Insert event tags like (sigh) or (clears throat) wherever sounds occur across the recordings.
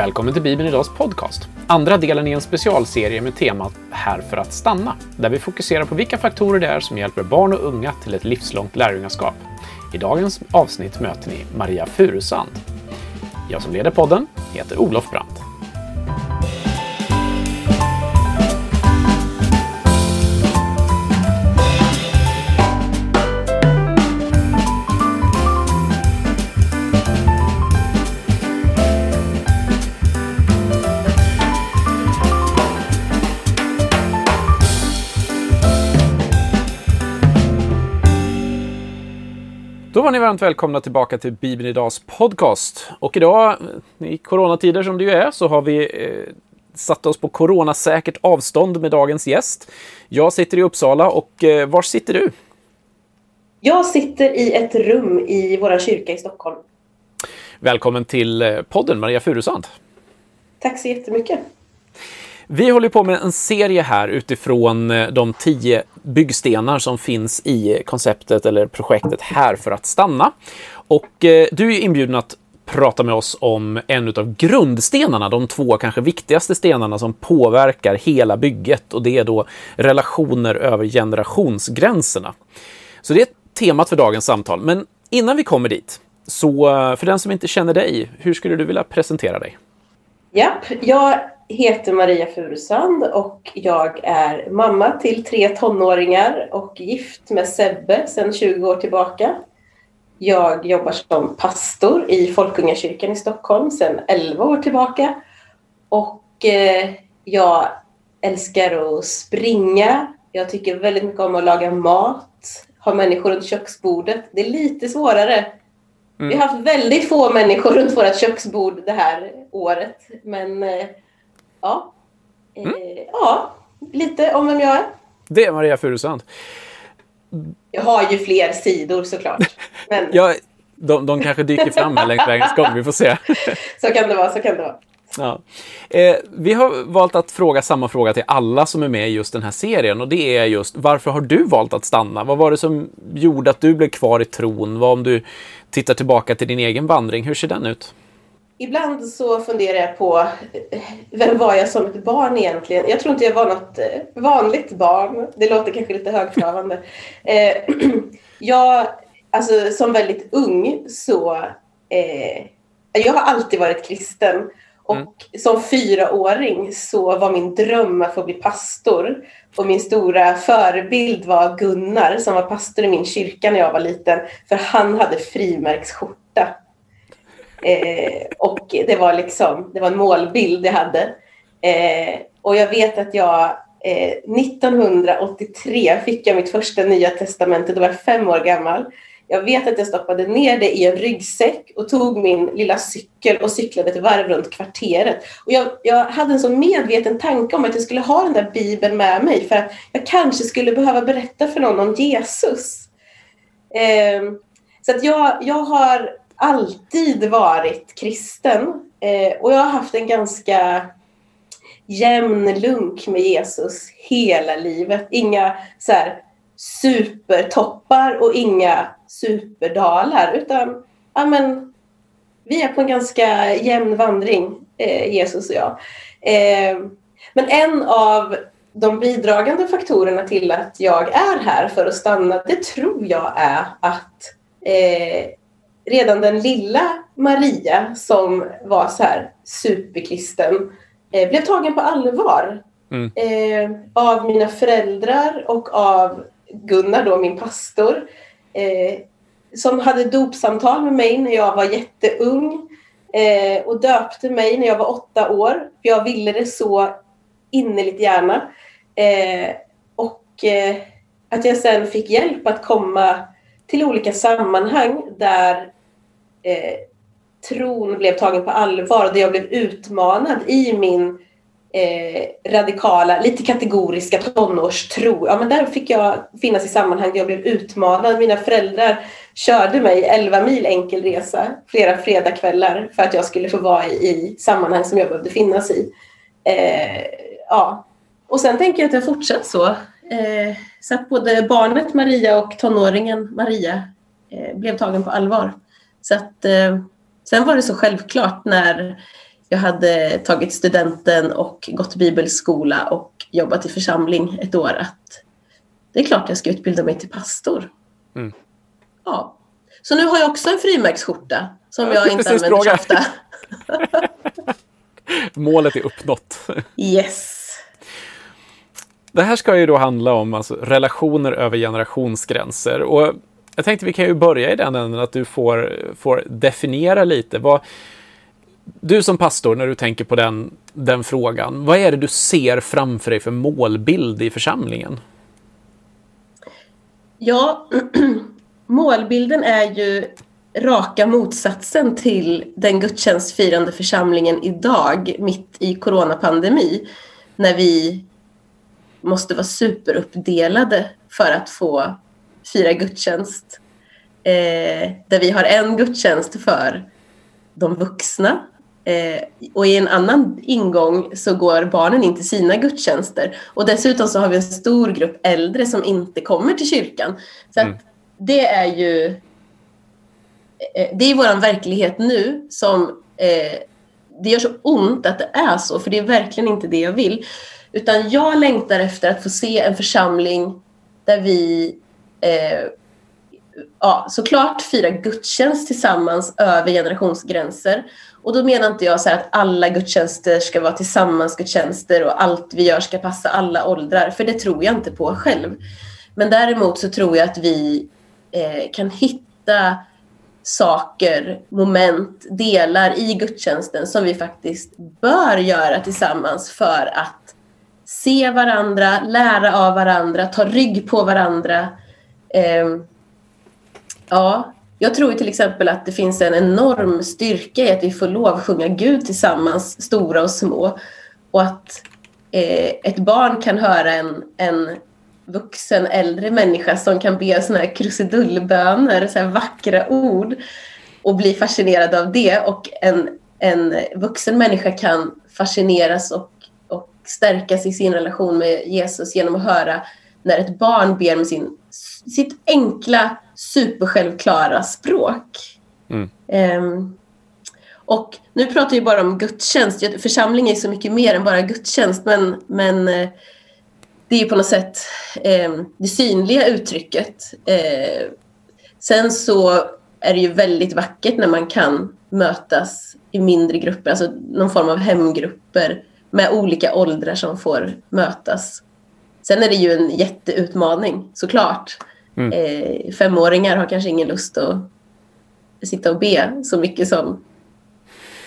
Välkommen till Bibeln Idags podcast. Andra delen i en specialserie med temat Här för att stanna, där vi fokuserar på vilka faktorer det är som hjälper barn och unga till ett livslångt lärjungaskap. I dagens avsnitt möter ni Maria Furusand. Jag som leder podden heter Olof Brandt. Då var ni varmt välkomna tillbaka till Bibeln Idags podcast. Och idag, i coronatider som det ju är, så har vi eh, satt oss på coronasäkert avstånd med dagens gäst. Jag sitter i Uppsala och eh, var sitter du? Jag sitter i ett rum i vår kyrka i Stockholm. Välkommen till eh, podden Maria Furusand. Tack så jättemycket. Vi håller på med en serie här utifrån eh, de tio byggstenar som finns i konceptet eller projektet Här för att stanna. Och eh, du är inbjuden att prata med oss om en av grundstenarna, de två kanske viktigaste stenarna som påverkar hela bygget och det är då relationer över generationsgränserna. Så det är temat för dagens samtal. Men innan vi kommer dit, så eh, för den som inte känner dig, hur skulle du vilja presentera dig? Japp, jag heter Maria Furusand och jag är mamma till tre tonåringar och gift med Sebbe sedan 20 år tillbaka. Jag jobbar som pastor i Folkungakyrkan i Stockholm sedan 11 år tillbaka. Och eh, jag älskar att springa. Jag tycker väldigt mycket om att laga mat, ha människor runt köksbordet. Det är lite svårare. Mm. Vi har haft väldigt få människor runt vårt köksbord det här året. Men eh, ja. Mm. Eh, ja, lite om vem jag är. Det är Maria Furusand. Jag har ju fler sidor såklart. (laughs) Men... ja, de, de kanske dyker fram här längs vägens gång, vi får se. (laughs) så kan det vara, så kan det vara. Ja. Eh, vi har valt att fråga samma fråga till alla som är med i just den här serien och det är just varför har du valt att stanna? Vad var det som gjorde att du blev kvar i tron? Vad om du tittar tillbaka till din egen vandring, hur ser den ut? Ibland så funderar jag på vem var jag som ett barn egentligen? Jag tror inte jag var något eh, vanligt barn. Det låter kanske lite högtravande. Eh, (clears throat) jag, alltså som väldigt ung så eh, jag har alltid varit kristen. Och mm. som fyraåring så var min dröm att få bli pastor. Och min stora förebild var Gunnar som var pastor i min kyrka när jag var liten. För han hade frimärksskjorta. Eh, och det var liksom, det var en målbild jag hade. Eh, och jag vet att jag eh, 1983 fick jag mitt första nya testamente, då var jag fem år gammal. Jag vet att jag stoppade ner det i en ryggsäck och tog min lilla cykel och cyklade ett varv runt kvarteret. Och jag, jag hade en så medveten tanke om att jag skulle ha den där bibeln med mig för att jag kanske skulle behöva berätta för någon om Jesus. Eh, så att jag, jag har alltid varit kristen eh, och jag har haft en ganska jämn lunk med Jesus hela livet. Inga så här, supertoppar och inga superdalar utan ja, men, vi är på en ganska jämn vandring, eh, Jesus och jag. Eh, men en av de bidragande faktorerna till att jag är här för att stanna, det tror jag är att eh, redan den lilla Maria som var så här superkristen eh, blev tagen på allvar mm. eh, av mina föräldrar och av Gunnar då, min pastor. Eh, som hade dopsamtal med mig när jag var jätteung eh, och döpte mig när jag var åtta år. Jag ville det så innerligt gärna. Eh, och eh, att jag sen fick hjälp att komma till olika sammanhang där eh, tron blev tagen på allvar, där jag blev utmanad i min eh, radikala, lite kategoriska tonårstro. Ja, men där fick jag finnas i sammanhang där jag blev utmanad. Mina föräldrar körde mig 11 mil enkel resa flera fredagskvällar för att jag skulle få vara i, i sammanhang som jag behövde finnas i. Eh, ja. Och sen tänker jag att jag fortsatt så. Eh, så att både barnet Maria och tonåringen Maria eh, blev tagen på allvar. Så att, eh, sen var det så självklart när jag hade tagit studenten och gått bibelskola och jobbat i församling ett år att det är klart jag ska utbilda mig till pastor. Mm. Ja. Så nu har jag också en frimärksskjorta som jag, jag inte använder så ofta. (laughs) Målet är uppnått. Yes. Det här ska ju då handla om alltså, relationer över generationsgränser. Och jag tänkte vi kan ju börja i den änden att du får, får definiera lite. Vad, du som pastor, när du tänker på den, den frågan, vad är det du ser framför dig för målbild i församlingen? Ja, (clears throat) målbilden är ju raka motsatsen till den gudstjänstfirande församlingen idag, mitt i coronapandemi, när vi måste vara superuppdelade för att få fira gudstjänst. Eh, där vi har en gudstjänst för de vuxna eh, och i en annan ingång så går barnen in till sina gudstjänster. Och dessutom så har vi en stor grupp äldre som inte kommer till kyrkan. Så mm. det är ju eh, det är vår verklighet nu som eh, det gör så ont att det är så, för det är verkligen inte det jag vill. Utan jag längtar efter att få se en församling där vi eh, ja, såklart fira gudstjänst tillsammans över generationsgränser. Och då menar inte jag så att alla gudstjänster ska vara tillsammans gudstjänster och allt vi gör ska passa alla åldrar, för det tror jag inte på själv. Men däremot så tror jag att vi eh, kan hitta saker, moment, delar i gudstjänsten som vi faktiskt bör göra tillsammans för att se varandra, lära av varandra, ta rygg på varandra. Eh, ja, jag tror till exempel att det finns en enorm styrka i att vi får lov sjunga Gud tillsammans, stora och små. Och att eh, ett barn kan höra en, en vuxen äldre människa som kan be såna här krusidullböner, så här vackra ord och bli fascinerad av det. Och en, en vuxen människa kan fascineras och stärkas i sin relation med Jesus genom att höra när ett barn ber med sin, sitt enkla, supersjälvklara språk. Mm. Um, och nu pratar vi bara om gudstjänst. Församling är så mycket mer än bara gudstjänst, men, men eh, det är på något sätt eh, det synliga uttrycket. Eh, sen så är det ju väldigt vackert när man kan mötas i mindre grupper, alltså någon form av hemgrupper med olika åldrar som får mötas. Sen är det ju en jätteutmaning såklart. Mm. Eh, femåringar har kanske ingen lust att sitta och be så mycket som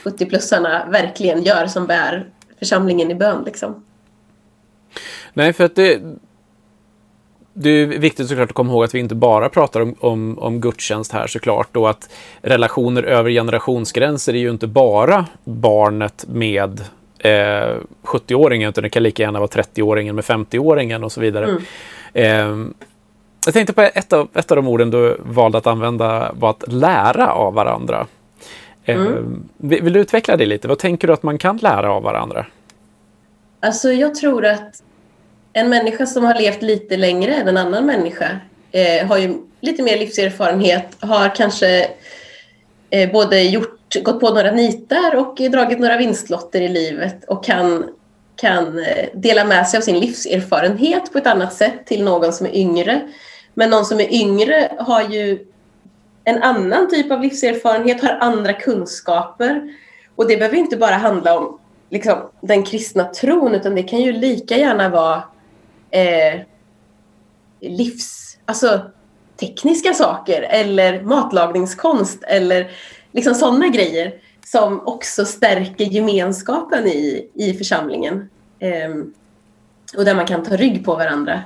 70-plussarna verkligen gör som bär församlingen i bön. Liksom. Nej, för att det, det är viktigt såklart att komma ihåg att vi inte bara pratar om, om, om gudstjänst här såklart och att relationer över generationsgränser är ju inte bara barnet med eh, 70-åringen, utan det kan lika gärna vara 30-åringen med 50-åringen och så vidare. Mm. Eh, jag tänkte på ett av, ett av de orden du valde att använda var att lära av varandra. Eh, mm. vill, du utveckla det lite? Vad tänker du att man kan lära av varandra? Alltså jag tror att en människa som har levt lite längre än en annan människa eh, har ju lite mer livserfarenhet, har kanske Eh, både gjort gått på några nitar och dragit några vinstlotter i livet och kan, kan eh, dela med sig av sin livserfarenhet på ett annat sätt till någon som är yngre. Men någon som är yngre har ju en annan typ av livserfarenhet, har andra kunskaper. Och det behöver inte bara handla om liksom, den kristna tron, utan det kan ju lika gärna vara eh, livs... Alltså tekniska saker eller matlagningskonst eller liksom sådana grejer som också stärker gemenskapen i, i församlingen. Eh, och där man kan ta rygg på varandra.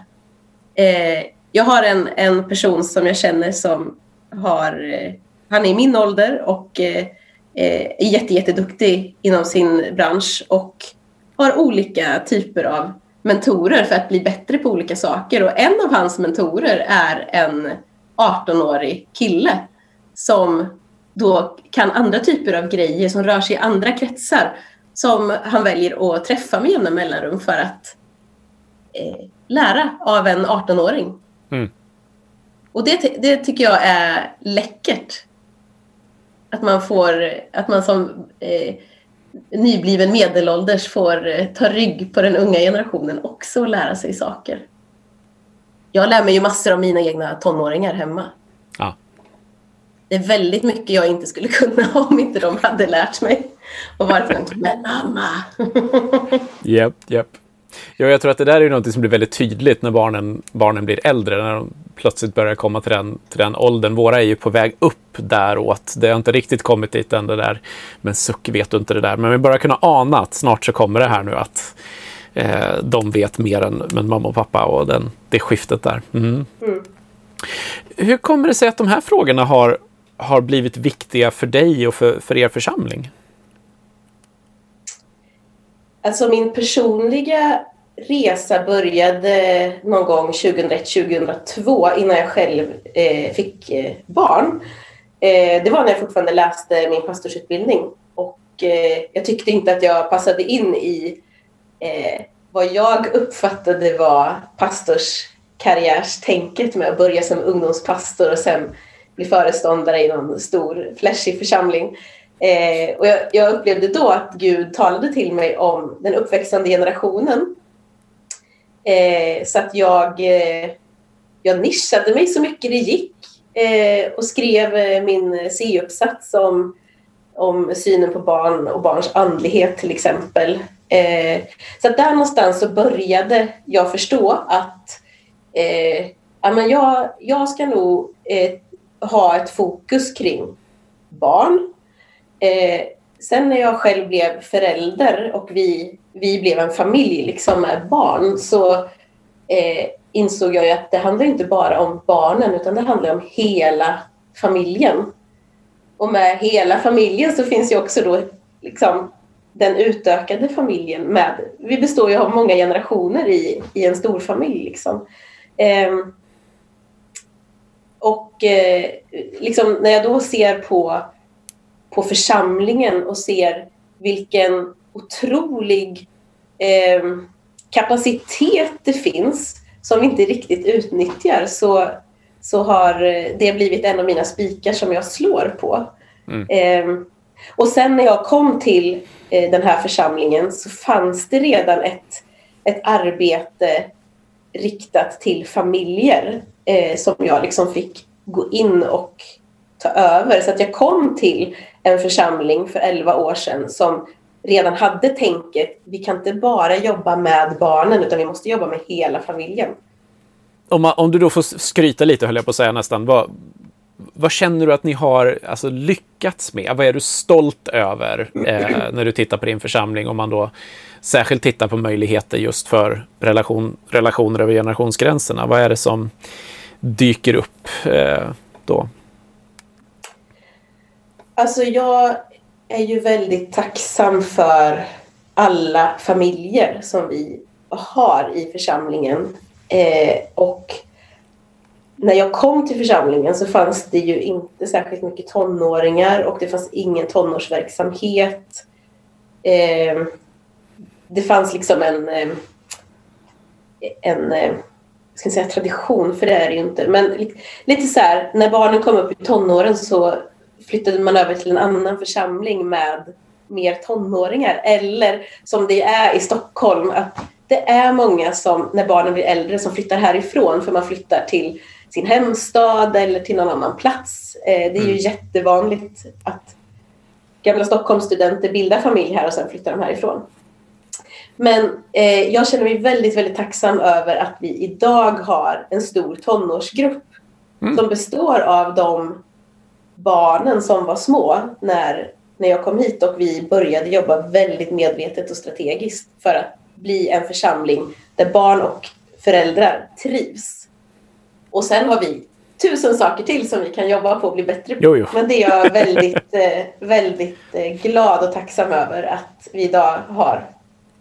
Eh, jag har en, en person som jag känner som har, eh, han är i min ålder och eh, eh är jätte, jätteduktig inom sin bransch och har olika typer av mentorer för att bli bättre på olika saker. Och en av hans mentorer är en 18-årig kille som då kan andra typer av grejer som rör sig i andra kretsar som han väljer att träffa med jämna mellanrum för att eh, lära av en 18-åring. Mm. Och det, det tycker jag är läckert. Att man får, att man som eh, nybliven medelålders får eh, ta rygg på den unga generationen också och lära sig saker. Jag lär mig ju massor av mina egna tonåringar hemma. Ja. Det är väldigt mycket jag inte skulle kunna (laughs) om inte de hade lärt mig. Och varit en men mamma. (laughs) Japp, japp. Ja, jag tror att det där är något som blir väldigt tydligt när barnen, barnen blir äldre, när de plötsligt börjar komma till den, till den åldern. Våra är ju på väg upp däråt. Det har inte riktigt kommit dit än det där. Men suck vet du inte det där. Men vi börjar kunna ana att snart så kommer det här nu att eh, de vet mer än, än mamma och pappa och den, det skiftet där. Mm. Mm. Hur kommer det sig att de här frågorna har, har blivit viktiga för dig och för, för er församling? Alltså min personliga resa började någon gång 2001-2002 innan jag själv eh, fick eh, barn. Eh, det var när jag fortfarande läste min pastorsutbildning och eh, jag tyckte inte att jag passade in i eh, vad jag uppfattade var pastorskarriärstänket med att börja som ungdomspastor och sen bli föreståndare i någon stor flashig församling. Eh, och jag, jag, upplevde då att Gud talade till mig om den uppväxande generationen. Eh, så att jag, eh, jag nischade mig så mycket det gick eh, och skrev eh, min C-uppsats om, om synen på barn och barns andlighet till exempel. Eh, så att där någonstans så började jag förstå att eh, ja, men jag, jag ska nog eh, ha ett fokus kring barn Eh, sen när jag själv blev förälder och vi, vi blev en familj liksom med barn så eh, insåg jag att det handlar inte bara om barnen utan det handlar om hela familjen. Och med hela familjen så finns ju också då liksom den utökade familjen med. Vi består ju av många generationer i, i en stor familj liksom. Eh, och eh, liksom när jag då ser på på församlingen och ser vilken otrolig eh, kapacitet det finns som vi inte riktigt utnyttjar så, så har det blivit en av mina spikar som jag slår på. Mm. Eh, och sen när jag kom till Eh, den här församlingen så fanns det redan ett, ett arbete riktat till familjer eh, som jag liksom fick gå in och ta över. Så att jag kom till en församling för 11 år sedan som redan hade tänket, vi kan inte bara jobba med barnen utan vi måste jobba med hela familjen. Om, man, om du då får skryta lite, höll jag på att säga nästan, vad, vad känner du att ni har alltså, lyckats med? Vad är du stolt över eh, när du tittar på din församling? Om man då särskilt tittar på möjligheter just för relation, relationer över generationsgränserna. Vad är det som dyker upp eh, då? Alltså jag är ju väldigt tacksam för alla familjer som vi har i församlingen. Eh, och när jag kom till församlingen så fanns det ju inte särskilt mycket tonåringar och det fanns ingen tonårsverksamhet. Eh, det fanns liksom en, ehm, en ehm, ska säga tradition, för det är det ju inte. Men lite så här, när barnen kom upp i tonåren så flyttade man över till en annan församling med mer tonåringar. Eller som det är i Stockholm, att det är många som när barnen blir äldre som flyttar härifrån för man flyttar till sin hemstad eller till någon annan plats. Eh, det är ju mm. jättevanligt att gamla Stockholmsstudenter bildar familj här och sen flyttar de härifrån. Men eh, jag känner mig väldigt, väldigt tacksam över att vi idag har en stor tonårsgrupp mm. som består av de barnen som var små när, när jag kom hit och vi började jobba väldigt medvetet och strategiskt för att bli en församling där barn och föräldrar trivs. Och sen har vi tusen saker till som vi kan jobba på och bli bättre på. Jo, jo. Men det är jag väldigt, eh, väldigt eh, glad och tacksam över att vi idag har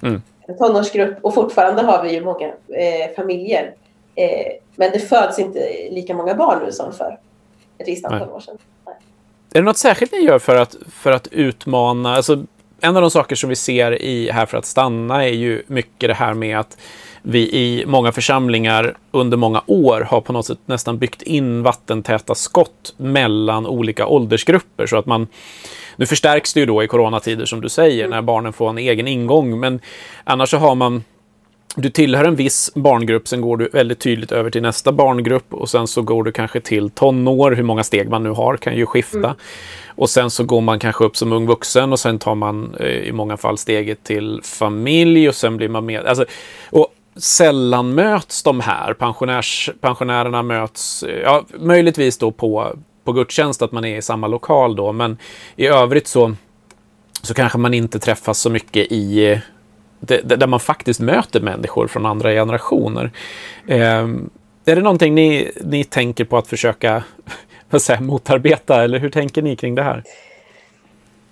mm. en tonårsgrupp och fortfarande har vi ju många eh, familjer. Eh, men det föds inte lika många barn nu som för ett visst antal Nej. år sedan. Är det något särskilt ni gör för att, för att utmana, alltså en av de saker som vi ser i Här för att stanna är ju mycket det här med att vi i många församlingar under många år har på något sätt nästan byggt in vattentäta skott mellan olika åldersgrupper så att man nu förstärks det ju då i coronatider som du säger när barnen får en egen ingång men annars så har man du tillhör en viss barngrupp, sen går du väldigt tydligt över till nästa barngrupp och sen så går du kanske till tonår, hur många steg man nu har kan ju skifta. Mm. Och sen så går man kanske upp som ung vuxen och sen tar man eh, i många fall steget till familj och sen blir man med. Alltså, och sällan möts de här, pensionärs, pensionärerna möts, ja, möjligtvis då på, på gudstjänst att man är i samma lokal då, men i övrigt så, så kanske man inte träffas så mycket i där man faktiskt möter människor från andra generationer. Eh, är det någonting ni, ni tänker på att försöka (laughs) vad säger, motarbeta eller hur tänker ni kring det här?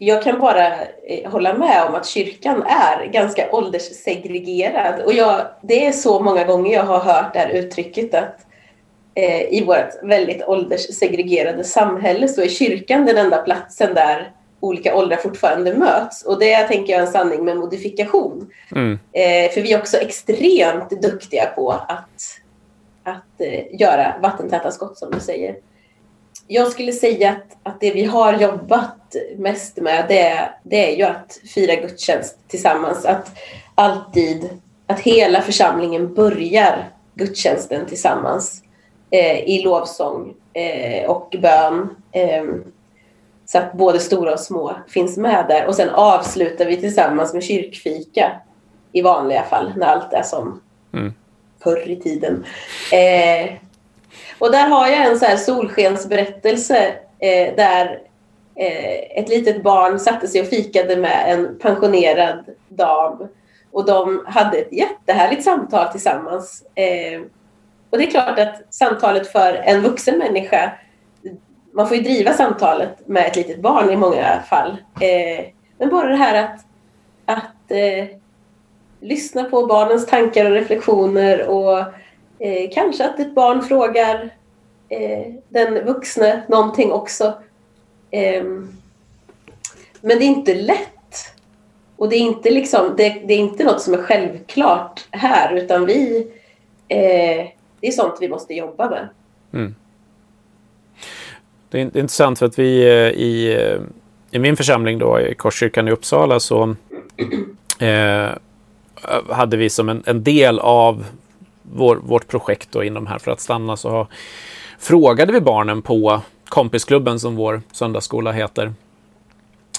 Jag kan bara eh, hålla med om att kyrkan är ganska ålderssegregerad och jag, det är så många gånger jag har hört det här uttrycket att eh, i vårt väldigt ålderssegregerade samhälle så är kyrkan den enda platsen där olika åldrar fortfarande möts. Och det tänker jag är en sanning med modifikation. Mm. Eh, för vi är också extremt duktiga på att, att eh, göra vattentäta skott som du säger. Jag skulle säga att, att det vi har jobbat mest med det, det är ju att fira gudstjänst tillsammans. Att alltid, att hela församlingen börjar gudstjänsten tillsammans eh, i lovsång eh, och bön. Ehm, så att både stora och små finns med där. Och sen avslutar vi tillsammans med kyrkfika i vanliga fall när allt är som mm. förr i tiden. Eh, och där har jag en så här solskensberättelse eh, där eh, ett litet barn satte sig och fikade med en pensionerad dam. Och de hade ett jättehärligt samtal tillsammans. Eh, och det är klart att samtalet för en vuxen människa man får ju driva samtalet med ett litet barn i många fall. Eh, men bara det här att, att eh, lyssna på barnens tankar och reflektioner och eh, kanske att ett barn frågar eh, den vuxne någonting också. Eh, men det är inte lätt. Och det är inte, liksom, det, det, är inte något som är självklart här utan vi, eh, det är sånt vi måste jobba med. Mm. Det är intressant för att vi eh, i, eh, i min församling då, i Korskyrkan i Uppsala, så eh, hade vi som en, en del av vår, vårt projekt då inom här för att stanna så har, frågade vi barnen på kompisklubben som vår söndagsskola heter.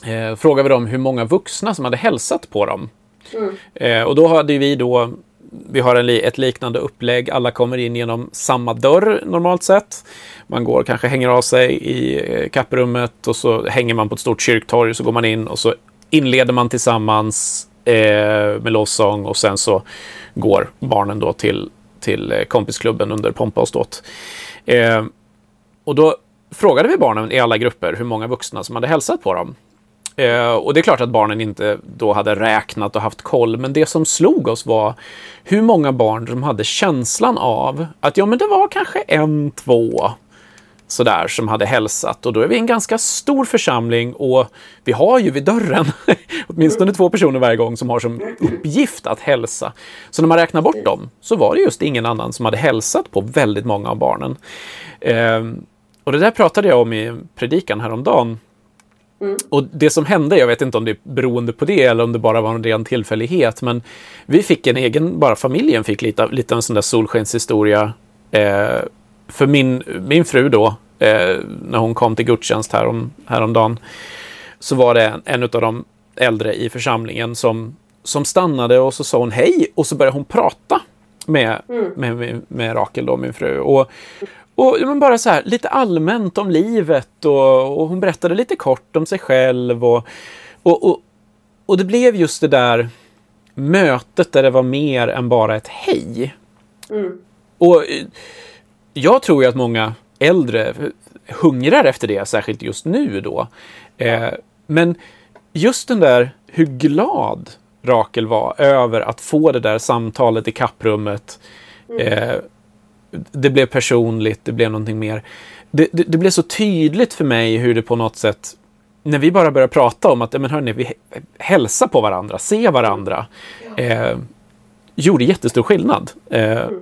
Eh, frågade vi dem hur många vuxna som hade hälsat på dem. Mm. Eh, och då hade vi då vi har en, ett liknande upplägg. Alla kommer in genom samma dörr normalt sett. Man går kanske hänger av sig i eh, kapprummet och så hänger man på ett stort kyrktorg och så går man in och så inleder man tillsammans eh, med lovsång och sen så går barnen då till, till eh, kompisklubben under pompa och ståt. Eh, och då frågade vi barnen i alla grupper hur många vuxna som hade hälsat på dem. Eh, och det är klart att barnen inte då hade räknat och haft koll, men det som slog oss var hur många barn som hade känslan av att ja, men det var kanske en, två sådär som hade hälsat och då är vi en ganska stor församling och vi har ju vid dörren (laughs) åtminstone två personer varje gång som har som uppgift att hälsa. Så när man räknar bort dem så var det just ingen annan som hade hälsat på väldigt många av barnen. Eh, och det där pratade jag om i predikan häromdagen Mm. Och det som hände, jag vet inte om det är beroende på det eller om det bara var en ren tillfällighet, men vi fick en egen, bara familjen fick lite, lite av en sån där solskenshistoria. Eh, för min, min fru då, eh, när hon kom till gudstjänst härom, häromdagen, så var det en, en av de äldre i församlingen som, som stannade och så sa hon hej och så började hon prata med, mm. med, med, med, Rakel, då, min fru. Och, och men bara så här, lite allmänt om livet och, och hon berättade lite kort om sig själv. Och, och, och, och, det blev just det där mötet där det var mer än bara ett hej. Mm. Och jag tror ju att många äldre hungrar efter det, särskilt just nu då. Eh, men just den där hur glad Rakel var över att få det där samtalet i kapprummet. Mm. Eh, det blev personligt, det blev någonting mer. Det, det, det, blev så tydligt för mig hur det på något sätt när vi bara börjar prata om att men hörni, vi hälsar på varandra, se varandra, eh, gjorde jättestor skillnad. Eh, mm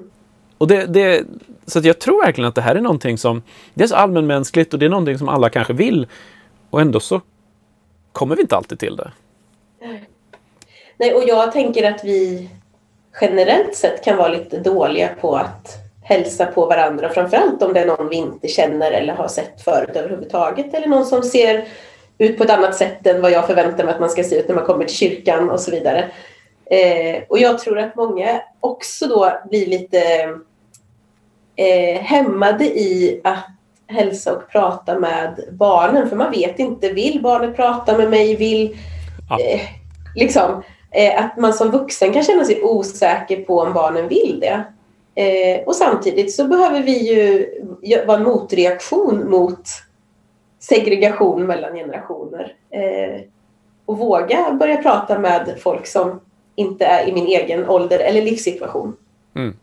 och det, det, så jag tror verkligen att det här är någonting som, det är så allmänmänskligt och det är någonting som alla kanske vill och ändå så kommer vi inte alltid till det. Nej, och jag tänker att vi generellt sett kan vara lite dåliga på att hälsa på varandra. Framförallt om det är någon vi inte känner eller har sett förut överhuvudtaget. Eller någon som ser ut på ett annat sätt än vad jag förväntar mig att man ska se ut när man kommer till kyrkan och så vidare. Eh, och jag tror att många också då blir lite eh, hämmade i att hälsa och prata med barnen. För man vet inte, vill barnet prata med mig? Vill... Ja. Eh, liksom, eh, att man som vuxen kan känna sig osäker på om barnen vill det. Eh, och samtidigt så behöver vi ju vara en motreaktion mot segregation mellan generationer. Eh, och våga börja prata med folk som inte är i min egen ålder eller livssituation. Mm.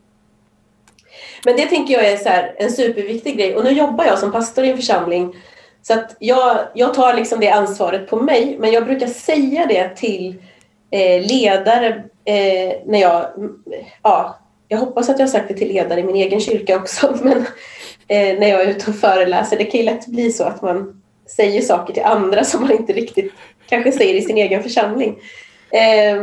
Men det tänker jag är så här, en superviktig grej. Och nu jobbar jag som pastor i en församling. Så att jag, jag tar liksom det ansvaret på mig. Men jag brukar säga det till eh, ledare eh, när jag... Ja, jag hoppas att jag har sagt det till ledare i min egen kyrka också. (laughs) Men eh, när jag är ute och föreläser. Det kan ju lätt bli så att man säger saker till andra som man inte riktigt kanske säger i sin egen församling. Eh,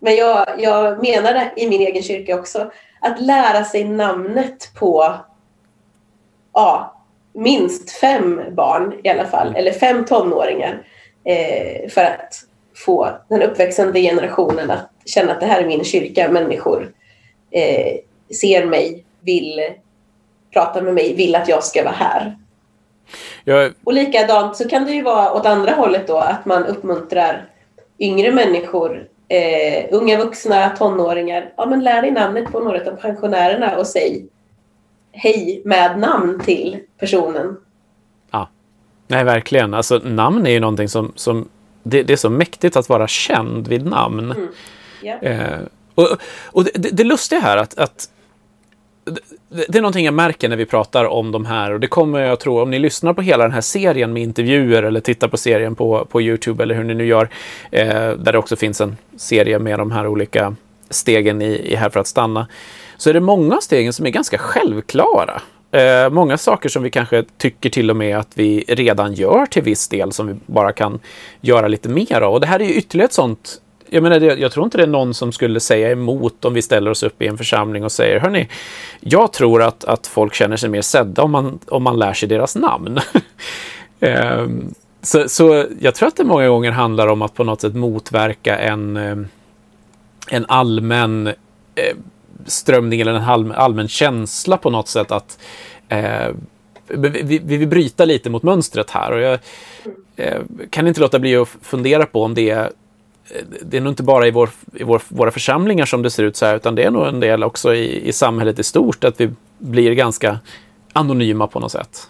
men jag, jag menar det i min egen kyrka också att lära sig namnet på ja, minst fem barn i alla fall, eller fem tonåringar eh, för att få den uppväxande generationen att känna att det här är min kyrka, människor eh, ser mig, vill prata med mig, vill att jag ska vara här. Jag... Och likadant så kan det ju vara åt andra hållet då, att man uppmuntrar yngre människor eh, unga vuxna, tonåringar, ja men lär dig namnet på några av pensionärerna och säg hej med namn till personen. Ja, nej verkligen. Alltså namn är ju någonting som, som det, det är så mäktigt att vara känd vid namn. Mm. Yeah. Eh, och och det, det, lustiga här att, att det är någonting jag märker när vi pratar om de här och det kommer jag tro om ni lyssnar på hela den här serien med intervjuer eller tittar på serien på, på Youtube eller hur ni nu gör, eh, där det också finns en serie med de här olika stegen i, i Här för att stanna, så är det många stegen som är ganska självklara. Eh, många saker som vi kanske tycker till och med att vi redan gör till viss del som vi bara kan göra lite mer av. Och det här är ju ytterligare ett sånt jag, menar, jag tror inte det är någon som skulle säga emot om vi ställer oss upp i en församling och säger hörni, jag tror att, att folk känner sig mer sedda om man, om man lär sig deras namn. um, (laughs) så, så jag tror att det många gånger handlar om att på något sätt motverka en, eh, en allmän eh, strömning eller en allmän, allmän känsla på något sätt att eh, vi, vi vill bryta lite mot mönstret här. Och jag eh, kan inte låta bli att fundera på om det är det är nog inte bara i, vår, i vår, våra församlingar som det ser ut så här, utan det är nog en del också i, i samhället i stort, att vi blir ganska anonyma på något sätt.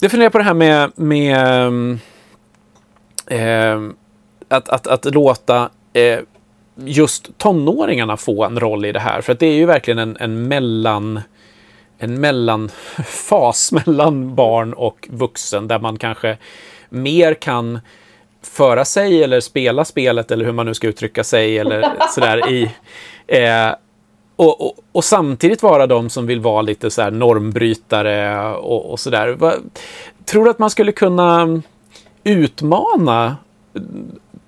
Jag funderar på det här med, med eh, att, att, att låta eh, just tonåringarna få en roll i det här. För att det är ju verkligen en, en mellan en mellanfas (laughs) mellan barn och vuxen där man kanske mer kan föra sig eller spela spelet eller hur man nu ska uttrycka sig eller (laughs) sådär i eh, och, och, och, samtidigt vara de som vill vara lite så här normbrytare och, och sådär. Tror du att man skulle kunna utmana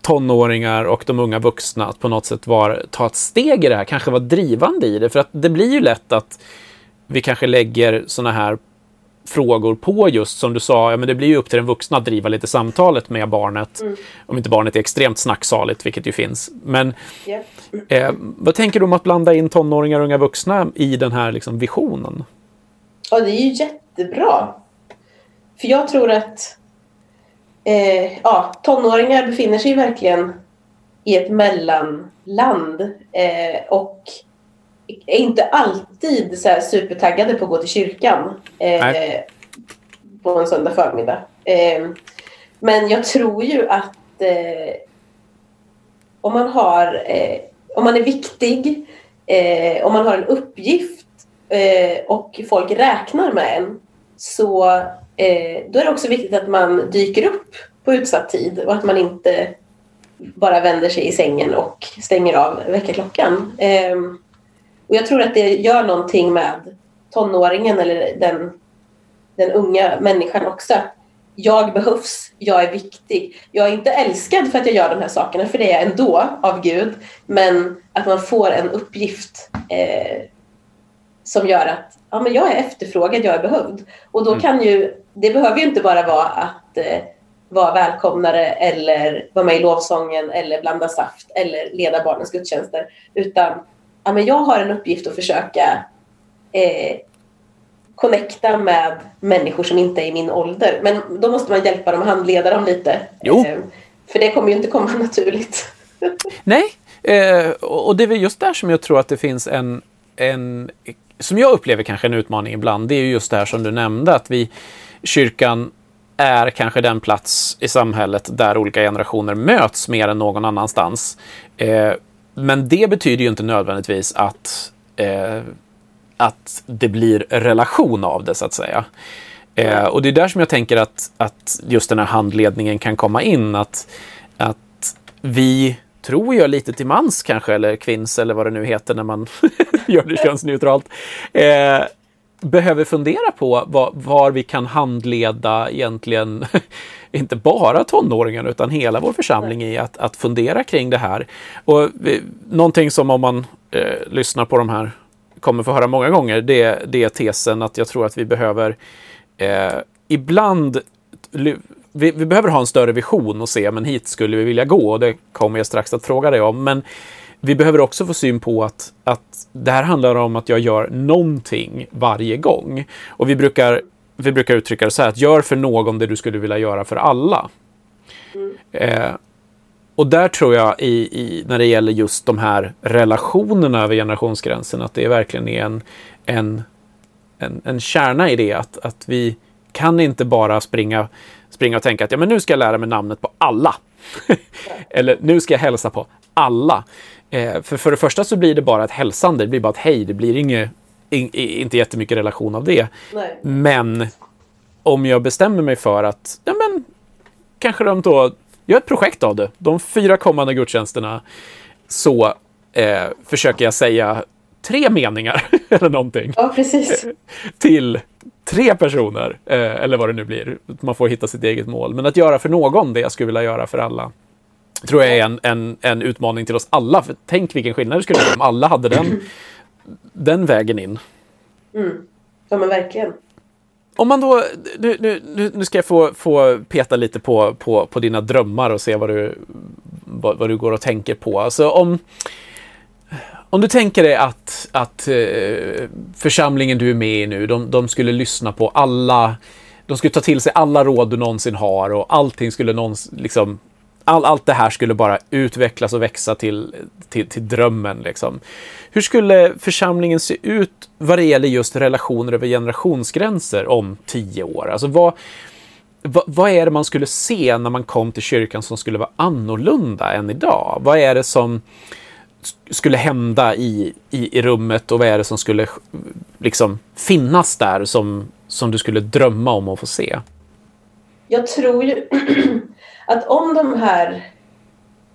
tonåringar och de unga vuxna att på något sätt var, ta ett steg i det här, kanske vara drivande i det? För att det blir ju lätt att vi kanske lägger sådana här frågor på just som du sa, ja, men det blir ju upp till den vuxna att driva lite samtalet med barnet. Mm. Om inte barnet är extremt snacksaligt, vilket ju finns. Men yeah. eh, vad tänker du om att blanda in tonåringar och unga vuxna i den här liksom, visionen? Ja, det är ju jättebra. För jag tror att eh, ja, tonåringar befinner sig verkligen i ett mellanland. Eh, och är inte alltid så supertaggade på att gå till kyrkan eh, på en söndag förmiddag. Eh, men jag tror ju att eh, om man har eh, om man är viktig, eh, om man har en uppgift eh, och folk räknar med en så då är det också viktigt att man dyker upp på utsatt tid och att man inte bara vänder sig i sängen och stänger av väckarklockan. Um, och jag tror att det gör någonting med tonåringen eller den, den unga människan också. Jag behövs, jag är viktig. Jag är inte älskad för att jag gör de här sakerna, för det är jag ändå av Gud. Men att man får en uppgift eh, som gör att ja, men jag är efterfrågad, jag är behövd. Och då mm. kan ju, det behöver ju inte bara vara att eh, vara välkomnare eller vara med i lovsången eller blanda saft eller leda barnens gudstjänster. Utan ja, men jag har en uppgift att försöka eh, connecta med människor som inte är i min ålder. Men då måste man hjälpa dem och handleda dem lite. Jo. Eh, för det kommer ju inte komma (laughs) naturligt. Nej, eh, och det är väl just där som jag tror att det finns en, en som jag upplever kanske en utmaning ibland, det är ju just det här som du nämnde, att vi, kyrkan är kanske den plats i samhället där olika generationer möts mer än någon annanstans. Eh, men det betyder ju inte nödvändigtvis att, eh, att det blir relation av det, så att säga. Eh, och det är där som jag tänker att, att just den här handledningen kan komma in. Att, att vi tror jag lite till mans kanske, eller kvinns eller vad det nu heter när man (laughs) gör det könsneutralt, eh, behöver fundera på var, var, vi kan handleda egentligen, (laughs) inte bara tonåringar utan hela vår församling i att, att fundera kring det här. Och vi, någonting som om man eh, lyssnar på de här kommer få höra många gånger, det, det är tesen att jag tror att vi behöver eh, ibland vi, vi, behöver ha en större vision och se, men hit skulle vi vilja gå. Och det kommer jag strax att fråga dig om. Men vi behöver också få syn på att, att det här handlar om att jag gör någonting varje gång. Och vi brukar, vi brukar uttrycka det så här, att gör för någon det du skulle vilja göra för alla. Mm. Eh, och där tror jag, i, i, när det gäller just de här relationerna över generationsgränsen, att det verkligen är en, en, en, en kärna i det. Att, att vi kan inte bara springa springa och tänka att ja, men nu ska jag lära mig namnet på alla. (laughs) Eller nu ska jag hälsa på alla. Eh, för, för det första så blir det bara ett hälsande, det blir bara ett hej, det blir inget, in, inte jättemycket relation av det. Nej. Men om jag bestämmer mig för att, ja men, kanske de då gör ett projekt av det. De fyra kommande gudstjänsterna så eh, försöker jag säga tre meningar (laughs) eller någonting. Ja, precis. Till tre personer, eh, eller vad det nu blir. Man får hitta sitt eget mål. Men att göra för någon det jag skulle vilja göra för alla tror jag är en, en, en utmaning till oss alla. För tänk vilken skillnad det skulle bli om alla hade den, den vägen in. Mm. Ja, men verkligen. Om man då, nu, nu, nu ska jag få, få peta lite på, på, på dina drömmar och se vad du, vad, vad du går och tänker på. Alltså om, om du tänker dig att, att eh, församlingen du är med i nu, de, de, skulle lyssna på alla, de skulle ta till sig alla råd du någonsin har och allting skulle någonsin, liksom, all, allt det här skulle bara utvecklas och växa till, till, till drömmen. Liksom. Hur skulle församlingen se ut vad det gäller just relationer över generationsgränser om tio år? Alltså vad, vad, vad, är det man skulle se när man kom till kyrkan som skulle vara annorlunda än idag? Vad är det som skulle hända i, i, i rummet och vad är det som skulle liksom finnas där som, som du skulle drömma om att få se? Jag tror (clears throat) ju att om de här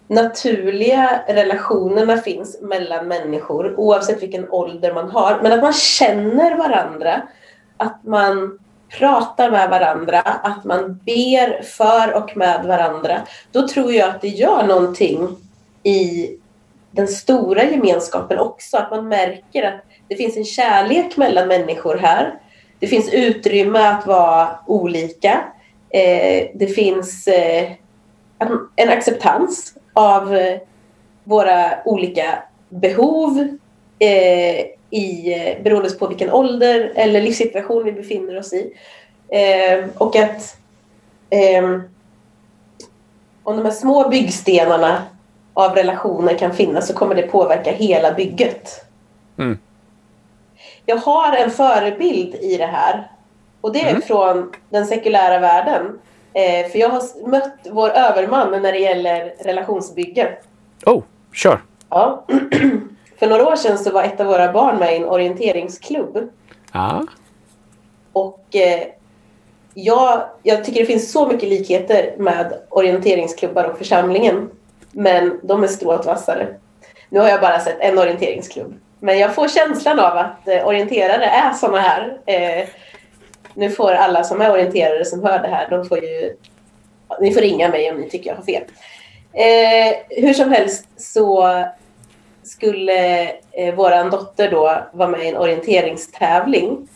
naturliga relationerna finns mellan människor oavsett vilken ålder man har, men att man känner varandra, att man pratar med varandra, att man ber för och med varandra, då tror jag att det gör någonting i den stora gemenskapen också. Att man märker att det finns en kärlek mellan människor här. Det finns utrymme att vara olika. Eh, det finns eh, en acceptans av eh, våra olika behov eh, i, beroende på vilken ålder eller livssituation vi befinner oss i. Och att om de här små byggstenarna av relationer kan finnas så kommer det påverka hela bygget. Mm. Jag har en förebild i det här och det är mm. från den sekulära världen. Eh, för jag har mött vår överman när det gäller relationsbygge. Oh, kör! Ja. (clears throat) för några år sedan så var ett av våra barn med i en orienteringsklubb. Ah. Och eh, jag, jag tycker det finns så mycket likheter med orienteringsklubbar och församlingen. Men de är strået vassare. Nu har jag bara sett en orienteringsklubb. Men jag får känslan av att eh, orienterare är såna här. Eh, nu får alla som är orienterare som hör det här, de får ju... Ni får ringa mig om ni tycker jag har fel. Eh, hur som helst så skulle eh, vår dotter då vara med i en orienteringstävling.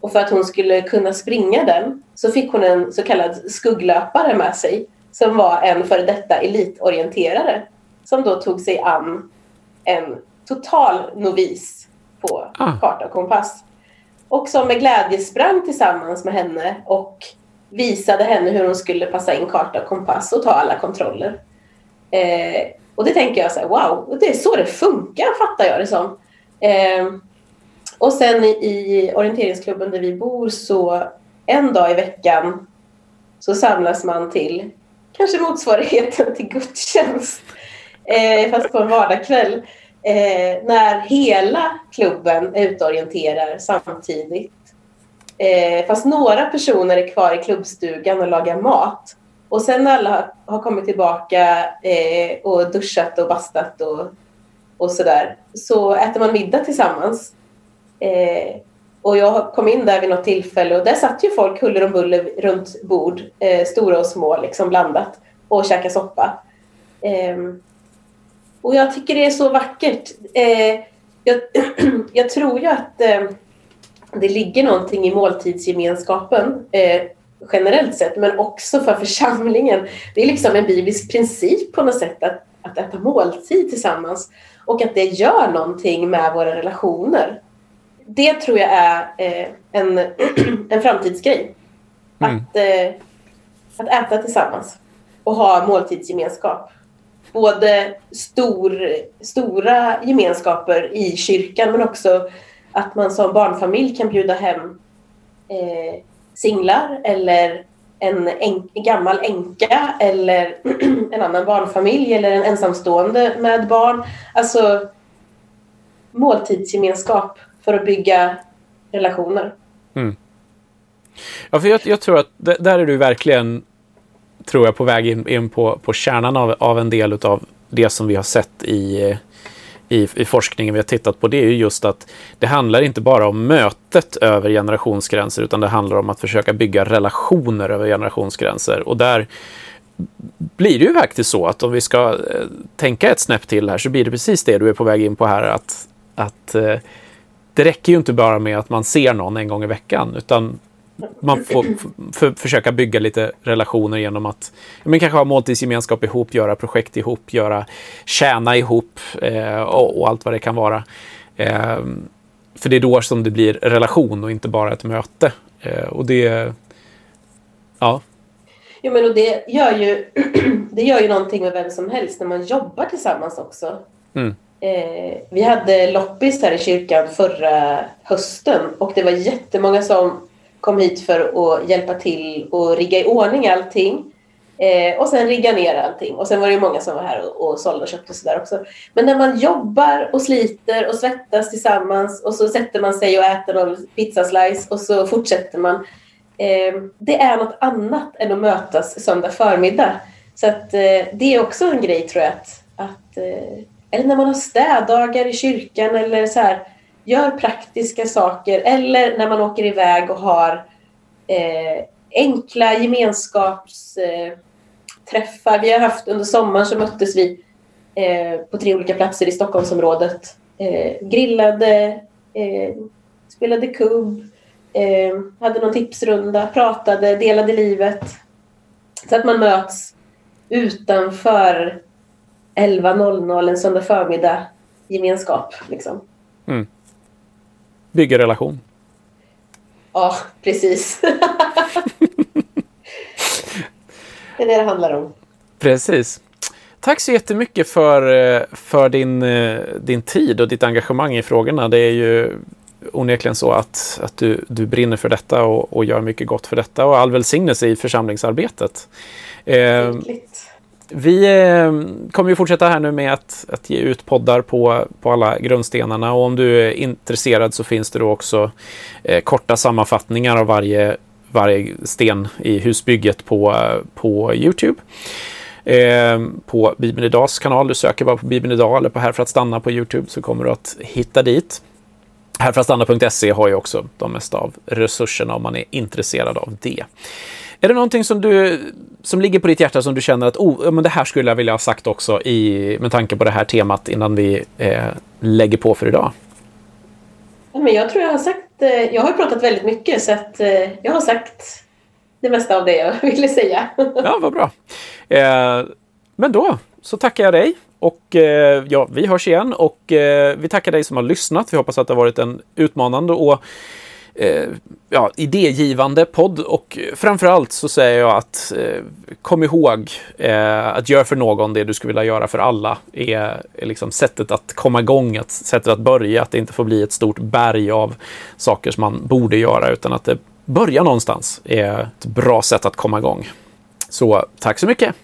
Och för att hon skulle kunna springa den så fick hon en så kallad skugglöpare med sig som var en före detta elitorienterare som då tog sig an en total novis på ah. karta och kompass. Och som med glädje sprang tillsammans med henne och visade henne hur hon skulle passa in karta och kompass och ta alla kontroller. Eh, och det tänker jag så här, wow, det är så det funkar fattar jag det som. Eh, och sen i, i orienteringsklubben där vi bor så en dag i veckan så samlas man till kanske motsvarigheten till gudstjänst. Eh, fast på en vardagskväll. Eh, när hela klubben utorienterar samtidigt. Eh, fast några personer är kvar i klubbstugan och lagar mat. Och sen när alla har kommit tillbaka eh, och duschat och bastat och, och sådär så äter man middag tillsammans. Eh, och jag kom in där vid något tillfälle och där satt ju folk huller om buller runt bord, eh, stora och små, liksom blandat, och käkade soppa. Ehm, och jag tycker det är så vackert. Eh, jag, (clears throat) jag, tror ju att eh, det ligger någonting i måltidsgemenskapen eh, generellt sett, men också för församlingen. Det är liksom en biblisk princip på något sätt att, att äta måltid tillsammans och att det gör någonting med våra relationer det tror jag är eh, en, (clears throat) en framtidsgrej. Mm. Att, eh, att äta tillsammans och ha måltidsgemenskap. Både stor, stora gemenskaper i kyrkan men också att man som barnfamilj kan bjuda hem eh, singlar eller en, en, en gammal änka eller (clears throat) en annan barnfamilj eller en ensamstående med barn. Alltså måltidsgemenskap för att bygga relationer. Mm. Ja, för jag, jag, tror att där är du verkligen, tror jag, på väg in, in på, på kärnan av, av en del av det som vi har sett i, i, i, forskningen vi har tittat på. Det är ju just att det handlar inte bara om mötet över generationsgränser, utan det handlar om att försöka bygga relationer över generationsgränser. Och där blir det ju faktiskt så att om vi ska eh, tänka ett snäpp till här så blir det precis det du är på väg in på här, att, att eh, det räcker ju inte bara med att man ser någon en gång i veckan, utan man får för, försöka bygga lite relationer genom att men kanske ha måltidsgemenskap ihop, göra projekt ihop, göra tjäna ihop eh, och, och, allt vad det kan vara. Eh, för det är då som det blir relation och inte bara ett möte. Eh, och det... Ja. Jo, men och det gör ju (clears throat) det gör ju någonting med vem som helst när man jobbar tillsammans också. Mm. Eh, vi hade loppis här i kyrkan förra hösten och det var jättemånga som kom hit för att hjälpa till och rigga i ordning allting. Eh, och sen rigga ner allting. Och sen var det ju många som var här och, och sålde och köpte sådär också. Men när man jobbar och sliter och svettas tillsammans och så sätter man sig och äter någon pizzaslice och så fortsätter man. Eh, det är något annat än att mötas söndag förmiddag. Så att eh, det är också en grej tror jag att, att eh, eller när man har städdagar i kyrkan eller så här, gör praktiska saker. Eller när man åker iväg och har eh, enkla gemenskapsträffar. Eh, vi har haft under sommaren så möttes vi eh, på tre olika platser i Stockholmsområdet. Eh, grillade, eh, spelade kubb, eh, hade någon tipsrunda, pratade, delade livet. Så att man möts utanför 11.00 en söndag förmiddag gemenskap. Liksom. Mm. Bygga relation. Ja, precis. (laughs) det är det det handlar om. Precis. Tack så jättemycket för, eh, för din, eh, din tid och ditt engagemang i frågorna. Det är ju onekligen så att, att du, du brinner för detta och, och gör mycket gott för detta och all välsignelse i församlingsarbetet. Eh, vi eh, kommer ju fortsätta här nu med att, att ge ut poddar på, på alla grundstenarna och om du är intresserad så finns det då också eh, korta sammanfattningar av varje, varje sten i husbygget på, eh, på Youtube. Eh, på Bibeln Idags kanal. Du söker bara på Bibeln Idag eller på Här för att stanna på Youtube så kommer du att hitta dit. Härförastanna.se har ju också de mesta av resurserna om man är intresserad av det. Är det någonting som, du, som ligger på ditt hjärta som du känner att oh, men det här skulle jag vilja ha sagt också i, med tanke på det här temat innan vi eh, lägger på för idag? Men jag tror jag har sagt, eh, jag har pratat väldigt mycket så att eh, jag har sagt det mesta av det jag (laughs) ville säga. ja, vad bra. Eh, men då så tackar jag dig och eh, ja, vi hörs igen och eh, vi tackar dig som har lyssnat. Vi hoppas att det har varit en utmanande och eh, ja, idégivande podd och framförallt så säger jag att eh, kom ihåg eh, att göra för någon det du skulle vilja göra för alla är, är liksom sättet att komma igång, att, sättet att börja, att det inte får bli ett stort berg av saker som man borde göra utan att det börjar någonstans är ett bra sätt att komma igång. Så tack så mycket!